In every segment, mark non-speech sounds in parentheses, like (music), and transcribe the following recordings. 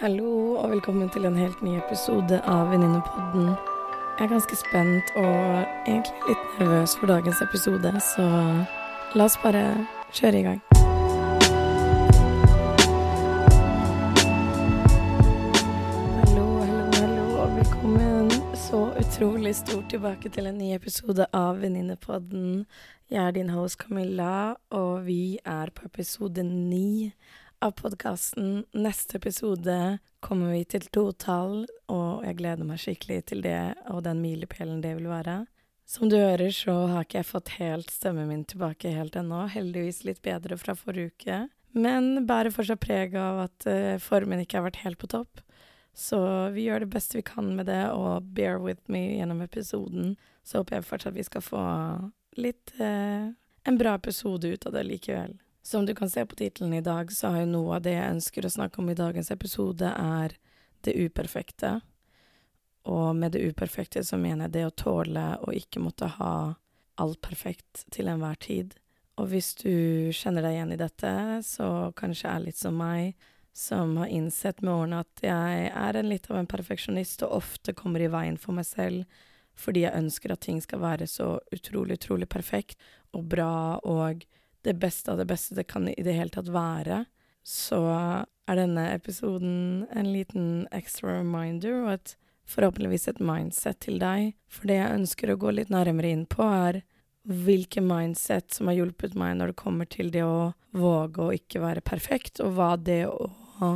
Hallo og velkommen til en helt ny episode av Venninnepodden. Jeg er ganske spent og egentlig litt nervøs for dagens episode, så la oss bare kjøre i gang. Hallo, hallo, hallo og velkommen så utrolig stort tilbake til en ny episode av Venninnepodden. Jeg er din host Camilla, og vi er på episode ni av podkasten. Neste episode kommer vi til totall, og jeg gleder meg skikkelig til det og den milepælen det vil være. Som du hører, så har ikke jeg fått helt stemmen min tilbake helt ennå. Heldigvis litt bedre fra forrige uke. Men bærer fortsatt preg av at uh, formen ikke har vært helt på topp. Så vi gjør det beste vi kan med det, og bear with me gjennom episoden. Så håper jeg fortsatt vi skal få litt uh, En bra episode ut av det likevel. Som du kan se på tittelen i dag, så har jo noe av det jeg ønsker å snakke om i dagens episode, er det uperfekte. Og med det uperfekte så mener jeg det å tåle å ikke måtte ha alt perfekt til enhver tid. Og hvis du kjenner deg igjen i dette, så kanskje er litt som meg, som har innsett med årene at jeg er en litt av en perfeksjonist og ofte kommer i veien for meg selv fordi jeg ønsker at ting skal være så utrolig, utrolig perfekt og bra og det beste av det beste det kan i det hele tatt være, så er denne episoden en liten extra reminder og et, forhåpentligvis et mindset til deg. For det jeg ønsker å gå litt nærmere inn på, er hvilke mindset som har hjulpet meg når det kommer til det å våge å ikke være perfekt, og hva det å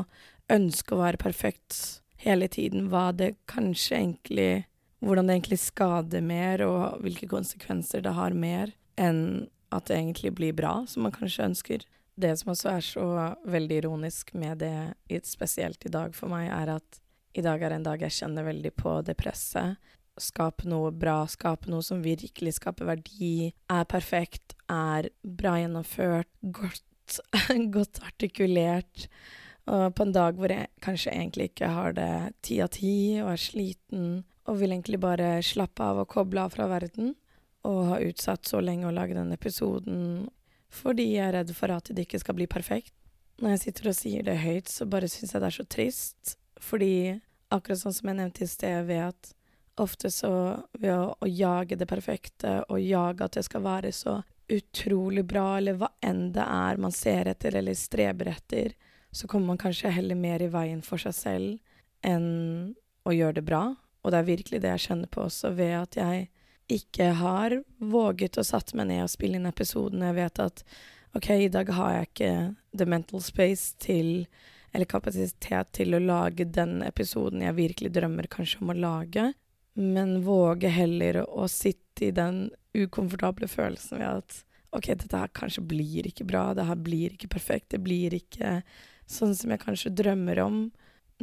ønske å være perfekt hele tiden, hva det kanskje egentlig Hvordan det egentlig skader mer, og hvilke konsekvenser det har mer enn at det egentlig blir bra, som man kanskje ønsker. Det som også er så veldig ironisk med det, spesielt i dag for meg, er at i dag er en dag jeg kjenner veldig på det presset. Skape noe bra, skape noe som virkelig skaper verdi, er perfekt, er bra gjennomført, godt, (laughs) godt artikulert. Og på en dag hvor jeg kanskje egentlig ikke har det ti av ti, og er sliten, og vil egentlig bare slappe av og koble av fra verden, og har utsatt så lenge å lage den episoden fordi jeg er redd for at det ikke skal bli perfekt. Når jeg sitter og sier det høyt, så bare syns jeg det er så trist, fordi akkurat sånn som jeg nevnte i sted, ved at ofte så ved å, å jage det perfekte og jage at det skal være så utrolig bra, eller hva enn det er man ser etter eller streber etter, så kommer man kanskje heller mer i veien for seg selv enn å gjøre det bra. Og det er virkelig det jeg kjenner på også, ved at jeg ikke har våget å satt meg ned og spille inn episoden. Jeg vet at OK, i dag har jeg ikke the mental space til eller kapasitet til å lage den episoden jeg virkelig drømmer kanskje om å lage, men våge heller å sitte i den ukomfortable følelsen ved at OK, dette her kanskje blir ikke bra, det her blir ikke perfekt, det blir ikke sånn som jeg kanskje drømmer om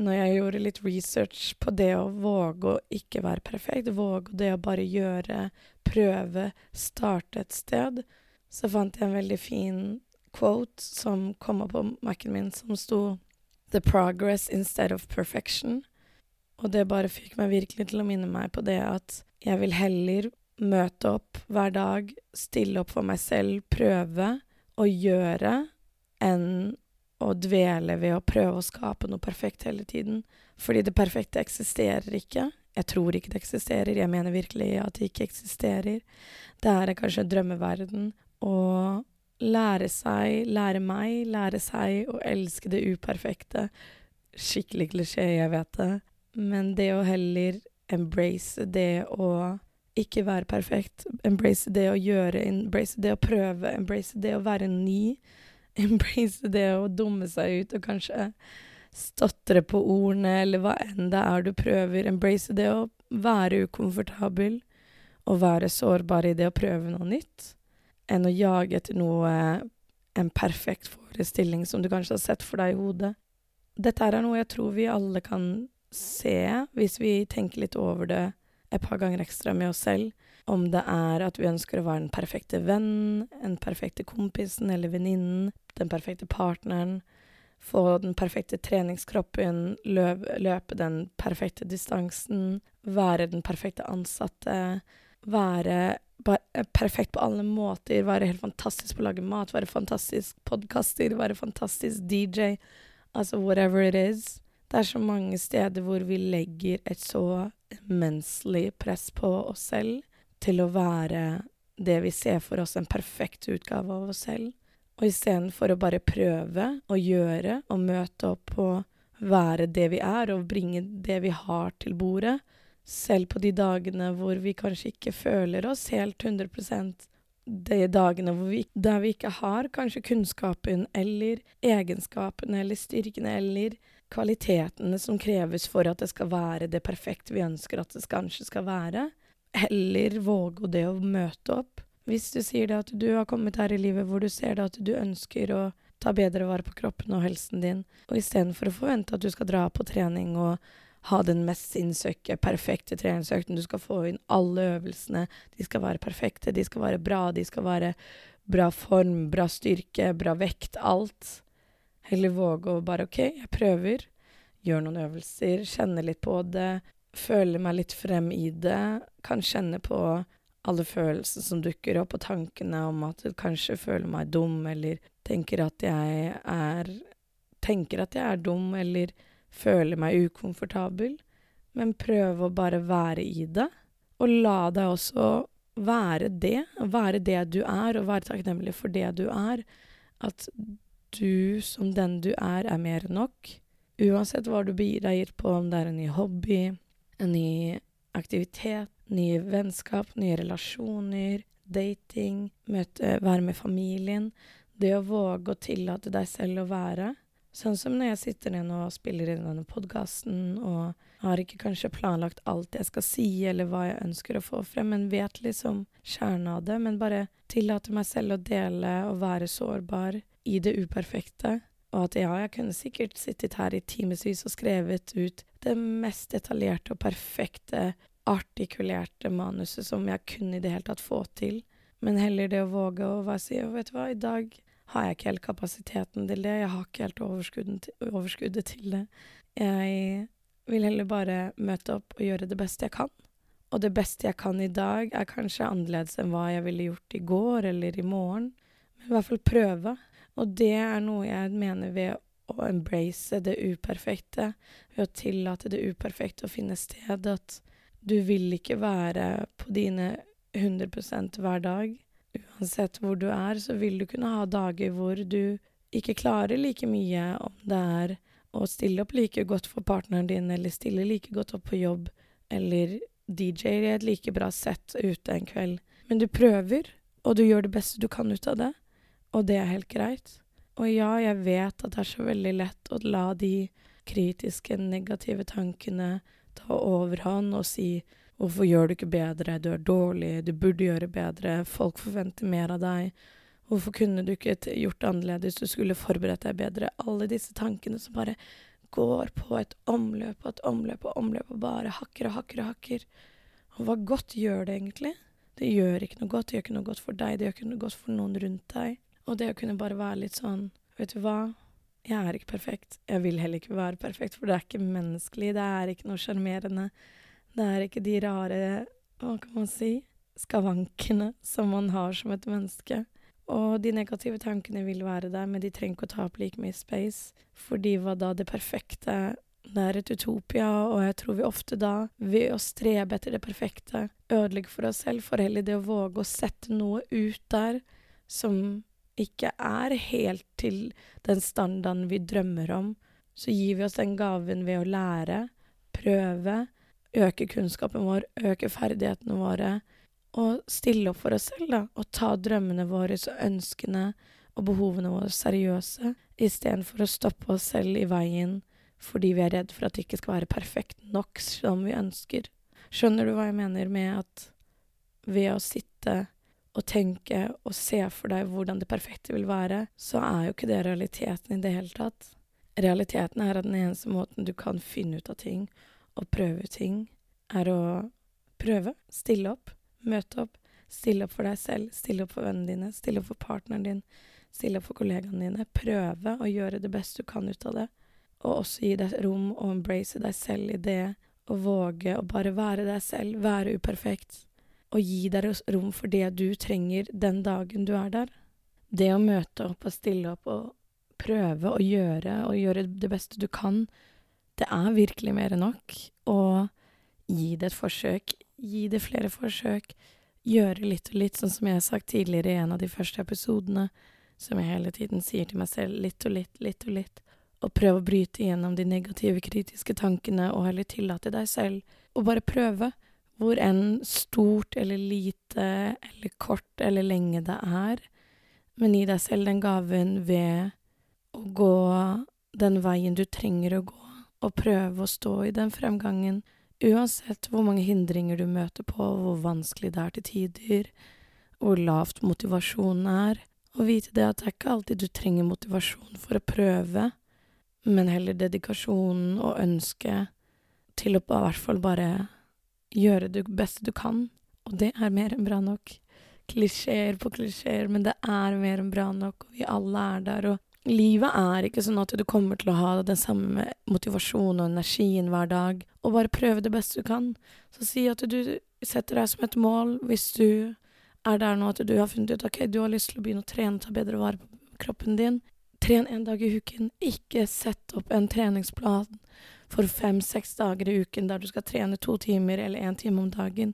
når jeg gjorde litt research på det å våge å ikke være perfekt, våge det å bare gjøre, prøve, starte et sted, så fant jeg en veldig fin quote som kom opp på Mac-en min, som sto The progress instead of perfection. Og det bare fikk meg virkelig til å minne meg på det at jeg vil heller møte opp hver dag, stille opp for meg selv, prøve å gjøre, enn å dvele ved å prøve å skape noe perfekt hele tiden. Fordi det perfekte eksisterer ikke. Jeg tror ikke det eksisterer, jeg mener virkelig at det ikke eksisterer. Det er kanskje en drømmeverden. Å lære seg, lære meg, lære seg å elske det uperfekte. Skikkelig klisjé, jeg vet det. Men det å heller embrace det å ikke være perfekt, embrace det å gjøre, embrace det å prøve, embrace det å være ny (laughs) embrace det å dumme seg ut og kanskje stotre på ordene, eller hva enn det er du prøver. Embrace det å være ukomfortabel og være sårbar i det å prøve noe nytt, enn å jage etter noe en perfekt forestilling som du kanskje har sett for deg i hodet. Dette er noe jeg tror vi alle kan se, hvis vi tenker litt over det et par ganger ekstra med oss selv. Om det er at vi ønsker å være den perfekte vennen, den perfekte kompisen eller venninnen, den perfekte partneren, få den perfekte treningskroppen, løp, løpe den perfekte distansen, være den perfekte ansatte, være perfekt på alle måter, være helt fantastisk på å lage mat, være fantastisk podkaster, være fantastisk DJ, altså whatever it is. Det er så mange steder hvor vi legger et så immensely press på oss selv til å være det vi ser for oss en perfekt utgave av oss selv. Og istedenfor å bare prøve å gjøre og møte opp og være det vi er, og bringe det vi har til bordet, selv på de dagene hvor vi kanskje ikke føler oss helt 100% de dagene vi, der vi ikke har kanskje kunnskapen eller egenskapene eller styrkene eller kvalitetene som kreves for at det skal være det perfekte vi ønsker at det kanskje skal være. Heller våge det å møte opp. Hvis du sier at du har kommet her i livet hvor du ser at du ønsker å ta bedre vare på kroppen og helsen din, og istedenfor å forvente at du skal dra på trening og ha den mest sinnssyke, perfekte treningsøkten. Du skal få inn alle øvelsene. De skal være perfekte, de skal være bra, de skal være bra form, bra styrke, bra vekt. Alt. Heller våge å bare OK, jeg prøver. Gjør noen øvelser, kjenne litt på det. Føle meg litt frem i det. Kan kjenne på alle følelsene som dukker opp, og tankene om at du kanskje føler meg dum, eller tenker at jeg er Tenker at jeg er dum, eller føler meg ukomfortabel, men prøve å bare være i det. Og la deg også være det, være det du er, og være takknemlig for det du er. At du som den du er, er mer enn nok. Uansett hva du blir deg på, om det er en ny hobby, en ny aktivitet, nye vennskap, nye relasjoner, dating, møte, være med familien. Det å våge å tillate deg selv å være. Sånn som når jeg sitter ned og spiller inn denne podkasten og har ikke kanskje planlagt alt jeg skal si eller hva jeg ønsker å få frem, men vet liksom kjernen av det, men bare tillater meg selv å dele og være sårbar i det uperfekte. Og at ja, jeg kunne sikkert sittet her i timevis og skrevet ut det mest detaljerte og perfekte, artikulerte manuset som jeg kunne i det hele tatt få til, men heller det å våge å si vet du hva, i dag har jeg ikke helt kapasiteten til det. Jeg har ikke helt overskuddet, overskuddet til det. Jeg vil heller bare møte opp og gjøre det beste jeg kan. Og det beste jeg kan i dag, er kanskje annerledes enn hva jeg ville gjort i går eller i morgen. Men i hvert fall prøve. Og det er noe jeg mener ved å embrace det uperfekte, ved å tillate det uperfekte å finne sted, at du vil ikke være på dine 100 hver dag uansett hvor du er, så vil du kunne ha dager hvor du ikke klarer like mye, om det er å stille opp like godt for partneren din, eller stille like godt opp på jobb, eller DJ i et like bra sett ute en kveld. Men du prøver, og du gjør det beste du kan ut av det, og det er helt greit. Og ja, jeg vet at det er så veldig lett å la de kritiske, negative tankene ta overhånd og si Hvorfor gjør du ikke bedre? Du er dårlig. Du burde gjøre bedre. Folk forventer mer av deg. Hvorfor kunne du ikke gjort annerledes? Du skulle forberedt deg bedre. Alle disse tankene som bare går på et omløp og et omløp og omløp og bare hakker og hakker og hakker. Og hva godt gjør det egentlig? Det gjør ikke noe godt. Det gjør ikke noe godt for deg. Det gjør ikke noe godt for noen rundt deg. Og det å kunne bare være litt sånn Vet du hva? Jeg er ikke perfekt. Jeg vil heller ikke være perfekt, for det er ikke menneskelig. Det er ikke noe sjarmerende. Det er ikke de rare, hva kan man si, skavankene som man har som et menneske. Og de negative tankene vil være der, men de trenger ikke å ta opp like mye space. Fordi hva da det perfekte det er et utopia, og jeg tror vi ofte da, ved å strebe etter det perfekte, ødelegger for oss selv, for heller det å våge å sette noe ut der som ikke er helt til den standarden vi drømmer om, så gir vi oss den gaven ved å lære, prøve, øke kunnskapen vår, øke ferdighetene våre, og stille opp for oss selv, da, og ta drømmene våre og ønskene og behovene våre seriøse, istedenfor å stoppe oss selv i veien fordi vi er redd for at det ikke skal være perfekt nok som vi ønsker. Skjønner du hva jeg mener med at ved å sitte og tenke og se for deg hvordan det perfekte vil være, så er jo ikke det realiteten i det hele tatt. Realiteten er at den eneste måten du kan finne ut av ting og prøve ting er å prøve. Stille opp. Møte opp. Stille opp for deg selv. Stille opp for vennene dine. Stille opp for partneren din. Stille opp for kollegaene dine. Prøve å gjøre det beste du kan ut av det. Og også gi deg rom og embrace deg selv i det. Og våge å bare være deg selv. Være uperfekt. Og gi deg rom for det du trenger den dagen du er der. Det å møte opp og stille opp og prøve å gjøre og gjøre det beste du kan det er virkelig mer enn nok. Og gi det et forsøk. Gi det flere forsøk. Gjøre litt og litt, sånn som jeg har sagt tidligere i en av de første episodene, som jeg hele tiden sier til meg selv, litt og litt, litt og litt. Og prøv å bryte gjennom de negative, kritiske tankene, og heller tillate deg selv å bare prøve. Hvor enn stort eller lite eller kort eller lenge det er. Men gi deg selv den gaven ved å gå den veien du trenger å gå, og prøve å stå i den fremgangen Uansett hvor mange hindringer du møter på, hvor vanskelig det er til tider, hvor lavt motivasjonen er, og vite det at det er ikke alltid du trenger motivasjon for å prøve, men heller dedikasjonen og ønsket til å i hvert fall bare gjøre det beste du kan, og det er mer enn bra nok. Klisjeer på klisjeer, men det er mer enn bra nok, og vi alle er der, og Livet er ikke sånn at du kommer til å ha den samme motivasjonen og energien hver dag, og bare prøve det beste du kan. Så si at du setter deg som et mål hvis du er der nå at du har funnet ut ok, du har lyst til å begynne å trene, ta bedre vare på kroppen din. Tren en dag i uken. Ikke sett opp en treningsplan for fem-seks dager i uken der du skal trene to timer eller én time om dagen.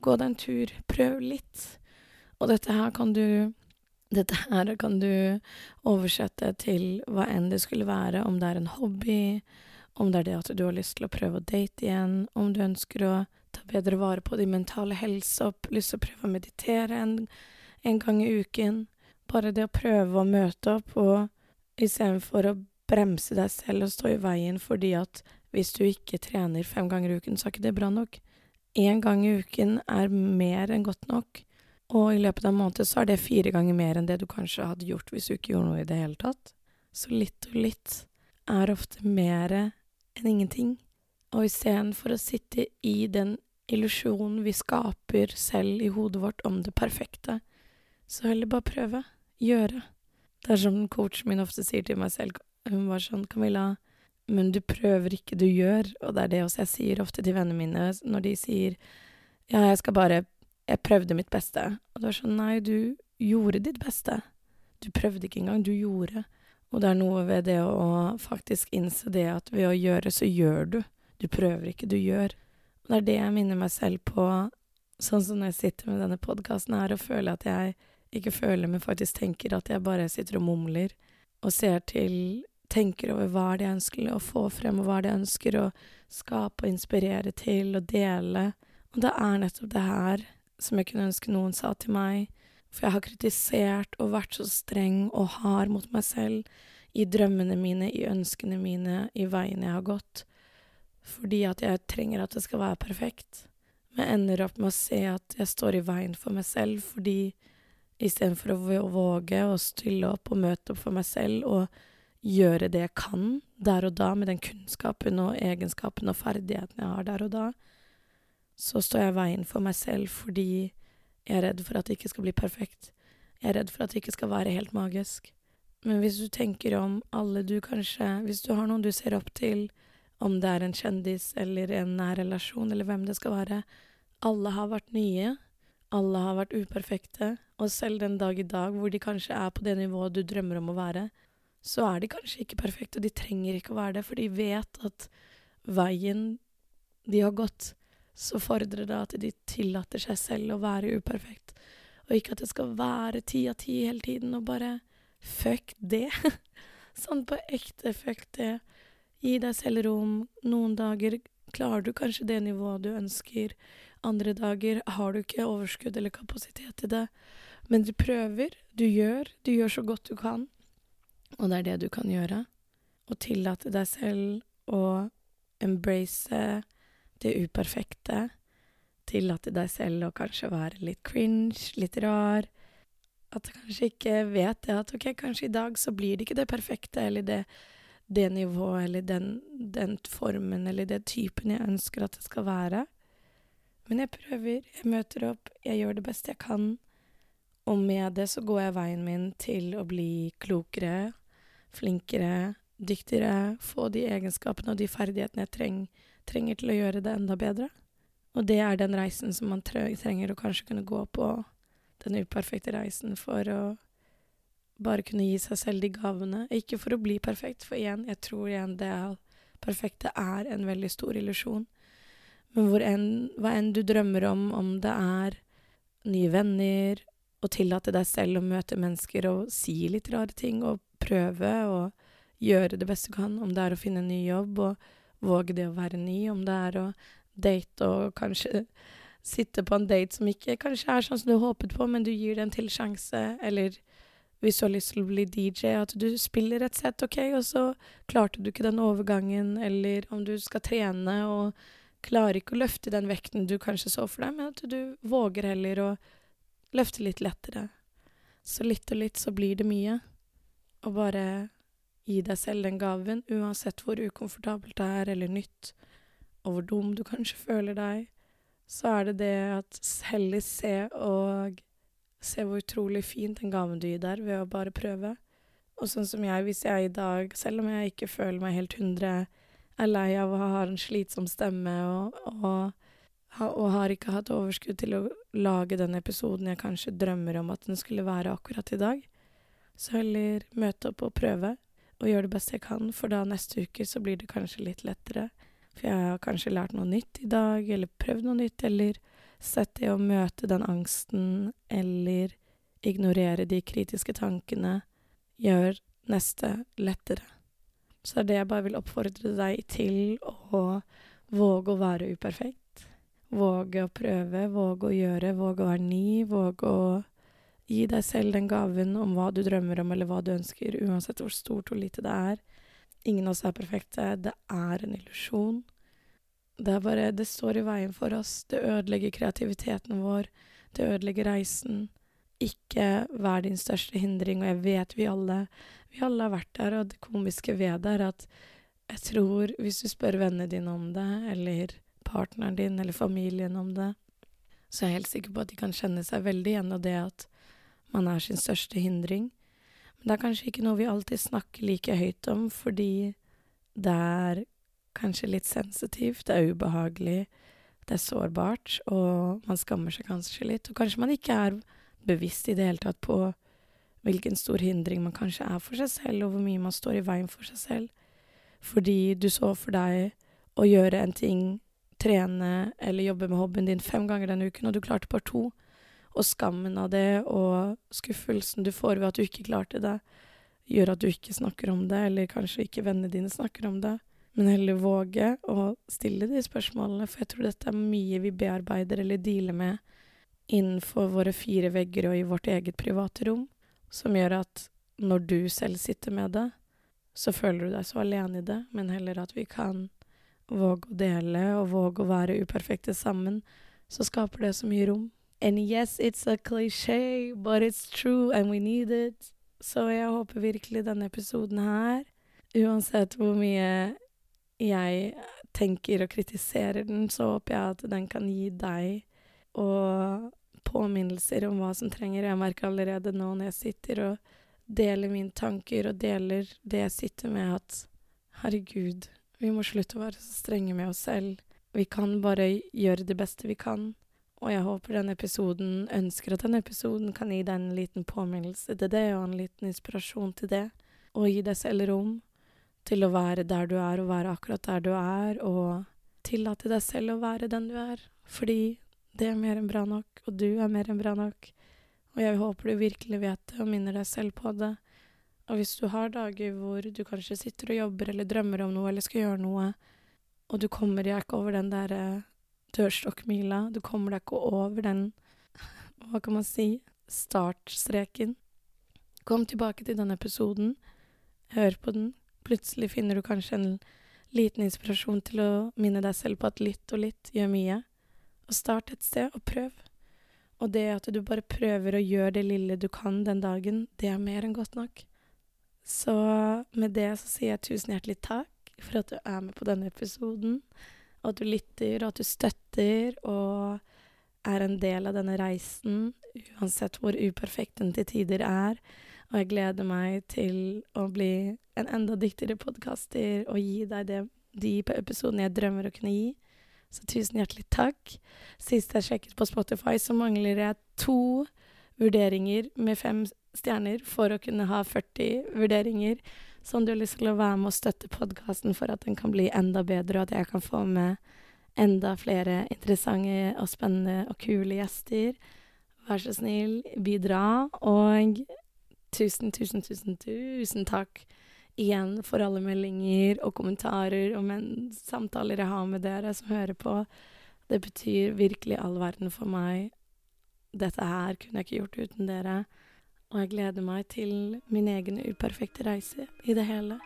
Gå deg en tur. Prøv litt. Og dette her kan du dette her kan du oversette til hva enn det skulle være, om det er en hobby, om det er det at du har lyst til å prøve å date igjen, om du ønsker å ta bedre vare på din mentale helse og lyst til å prøve å meditere en, en gang i uken. Bare det å prøve å møte opp, og istedenfor å bremse deg selv og stå i veien fordi at hvis du ikke trener fem ganger i uken, så er ikke det bra nok. Én gang i uken er mer enn godt nok. Og i løpet av en måned så er det fire ganger mer enn det du kanskje hadde gjort hvis du ikke gjorde noe i det hele tatt. Så litt og litt er ofte mer enn ingenting. Og istedenfor å sitte i den illusjonen vi skaper selv i hodet vårt om det perfekte, så heller bare prøve. Gjøre. Det er som coachen min ofte sier til meg selv. Hun var sånn, Camilla, men du prøver ikke, du gjør. Og det er det også jeg sier ofte til vennene mine når de sier ja, jeg skal bare jeg prøvde mitt beste. Og det var sånn, nei, du gjorde ditt beste. Du prøvde ikke engang, du gjorde. Og det er noe ved det å faktisk innse det at ved å gjøre, så gjør du. Du prøver ikke, du gjør. Og det er det jeg minner meg selv på, sånn som når jeg sitter med denne podkasten her og føler at jeg ikke føler, men faktisk tenker at jeg bare sitter og mumler og ser til Tenker over hva det jeg ønsker å få frem, og hva det jeg ønsker å skape og inspirere til og dele. Og det er nettopp det her som jeg kunne ønske noen sa til meg, for jeg har kritisert og vært så streng og hard mot meg selv i drømmene mine, i ønskene mine, i veien jeg har gått, fordi at jeg trenger at det skal være perfekt. Men jeg ender opp med å se at jeg står i veien for meg selv, fordi istedenfor å våge å stille opp og møte opp for meg selv og gjøre det jeg kan der og da, med den kunnskapen og egenskapen og ferdigheten jeg har der og da, så står jeg i veien for meg selv fordi jeg er redd for at det ikke skal bli perfekt. Jeg er redd for at det ikke skal være helt magisk. Men hvis du tenker om alle du kanskje Hvis du har noen du ser opp til, om det er en kjendis eller en nær relasjon eller hvem det skal være Alle har vært nye. Alle har vært uperfekte. Og selv den dag i dag hvor de kanskje er på det nivået du drømmer om å være, så er de kanskje ikke perfekte, og de trenger ikke å være det, for de vet at veien de har gått, så fordrer det at de tillater seg selv å være uperfekt. Og ikke at det skal være ti av ti hele tiden, og bare fuck det. (laughs) sånn på ekte, fuck det. Gi deg selv rom. Noen dager klarer du kanskje det nivået du ønsker. Andre dager har du ikke overskudd eller kapasitet til det. Men du prøver, du gjør, du gjør så godt du kan. Og det er det du kan gjøre. Og tillate deg selv å embrace det uperfekte. Tillate deg selv å kanskje være litt cringe, litt rar. At du kanskje ikke vet det at ok, kanskje i dag så blir det ikke det perfekte, eller det, det nivået, eller den, den formen, eller den typen jeg ønsker at det skal være. Men jeg prøver, jeg møter opp, jeg gjør det beste jeg kan. Og med det så går jeg veien min til å bli klokere, flinkere, dyktigere, få de egenskapene og de ferdighetene jeg trenger trenger til å gjøre det enda bedre. Og det er den reisen som man trenger å kanskje kunne gå på, den uperfekte reisen, for å bare kunne gi seg selv de gavene. Ikke for å bli perfekt, for igjen, jeg tror igjen det er perfekte er en veldig stor illusjon. Men enn, hva enn du drømmer om, om det er nye venner, å tillate deg selv å møte mennesker og si litt rare ting, og prøve å gjøre det beste du kan, om det er å finne en ny jobb og våge det å være ny, om det er å date og kanskje sitte på en date som ikke kanskje er sånn som du håpet på, men du gir det en til sjanse, eller hvis du har lyst til å bli DJ, at du spiller et sett, OK, og så klarte du ikke den overgangen, eller om du skal trene og klarer ikke å løfte den vekten du kanskje så for deg, men at du våger heller å løfte litt lettere. Så litt og litt så blir det mye. Og bare gi deg selv den gaven, uansett hvor ukomfortabelt det er, eller nytt, og hvor dum du kanskje føler deg, så er det det at heller se og se hvor utrolig fint den gaven du gir der, ved å bare prøve. Og sånn som jeg, hvis jeg i dag, selv om jeg ikke føler meg helt hundre, er lei av å ha en slitsom stemme og, og, og, har ikke hatt overskudd til å lage den episoden jeg kanskje drømmer om at den skulle være akkurat i dag, så heller møte opp og prøve, og gjøre det beste jeg kan, for da neste uke så blir det kanskje litt lettere. For jeg har kanskje lært noe nytt i dag, eller prøvd noe nytt, eller sett det å møte den angsten, eller ignorere de kritiske tankene, gjør neste lettere. Så det er det jeg bare vil oppfordre deg til å våge å være uperfekt. Våge å prøve, våge å gjøre, våge å være ny, våge å gi deg selv den gaven om hva du drømmer om, eller hva du ønsker, uansett hvor stort og lite det er. Ingen av oss er perfekte. Det er en illusjon. Det er bare Det står i veien for oss. Det ødelegger kreativiteten vår. Det ødelegger reisen. Ikke vær din største hindring, og jeg vet vi alle Vi alle har vært der, og det komiske ved det er at jeg tror hvis du spør vennene dine om det, eller partneren din eller familien om det, så jeg er helt sikker på at de kan kjenne seg veldig igjen av det at man er sin største hindring. Men det er kanskje ikke noe vi alltid snakker like høyt om, fordi det er kanskje litt sensitivt, det er ubehagelig, det er sårbart, og man skammer seg kanskje litt. Og kanskje man ikke er bevisst i det hele tatt på hvilken stor hindring man kanskje er for seg selv, og hvor mye man står i veien for seg selv. Fordi du så for deg å gjøre en ting, trene eller jobbe med hobbyen din fem ganger denne uken, og du klarte bare to. Og skammen av det og skuffelsen du får ved at du ikke klarte det, gjør at du ikke snakker om det, eller kanskje ikke vennene dine snakker om det. Men heller våge å stille de spørsmålene, for jeg tror dette er mye vi bearbeider eller dealer med innenfor våre fire vegger og i vårt eget private rom, som gjør at når du selv sitter med det, så føler du deg så alene i det, men heller at vi kan våge å dele og våge å være uperfekte sammen, så skaper det så mye rom. And yes, it's a cliché, but it's true, and we need it. Så jeg håper virkelig denne episoden her, uansett hvor mye jeg tenker og kritiserer den, så håper jeg at den kan gi deg og påminnelser om hva som trenger. Jeg merker allerede nå når jeg sitter og deler mine tanker og deler det jeg sitter med, at herregud, vi må slutte å være så strenge med oss selv. Vi kan bare gjøre det beste vi kan. Og jeg håper denne episoden ønsker at denne episoden kan gi deg en liten påminnelse til det, og en liten inspirasjon til det. Og gi deg selv rom til å være der du er, og være akkurat der du er, og tillate deg selv å være den du er. Fordi det er mer enn bra nok, og du er mer enn bra nok. Og jeg håper du virkelig vet det, og minner deg selv på det. Og hvis du har dager hvor du kanskje sitter og jobber eller drømmer om noe eller skal gjøre noe, og du kommer deg ikke over den der eh, dørstokkmila, du kommer deg ikke over den, (laughs) hva kan man si, startstreken, kom tilbake til denne episoden, hør på den, plutselig finner du kanskje en liten inspirasjon til å minne deg selv på at litt og litt gjør mye. Og start et sted, og prøv. Og det at du bare prøver å gjøre det lille du kan den dagen, det er mer enn godt nok. Så med det så sier jeg tusen hjertelig takk for at du er med på denne episoden, og at du lytter, og at du støtter og er en del av denne reisen, uansett hvor uperfekt den til tider er. Og jeg gleder meg til å bli en enda dyktigere podkaster og gi deg det, de episodene jeg drømmer å kunne gi. Så tusen hjertelig takk. Sist jeg sjekket på Spotify, så mangler jeg to vurderinger med fem stjerner for å kunne ha 40 vurderinger. som du har lyst til å være med og støtte podkasten for at den kan bli enda bedre, og at jeg kan få med enda flere interessante og spennende og kule gjester, vær så snill, bidra. Og tusen, tusen, tusen, tusen takk igjen for alle meldinger og kommentarer og samtaler jeg har med dere som hører på. Det betyr virkelig all verden for meg. Dette her kunne jeg ikke gjort uten dere. Og jeg gleder meg til min egen uperfekte reise i det hele.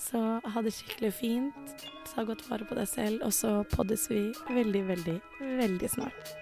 Så ha det skikkelig fint. Ta godt vare på deg selv, og så poddes vi veldig, veldig, veldig snart.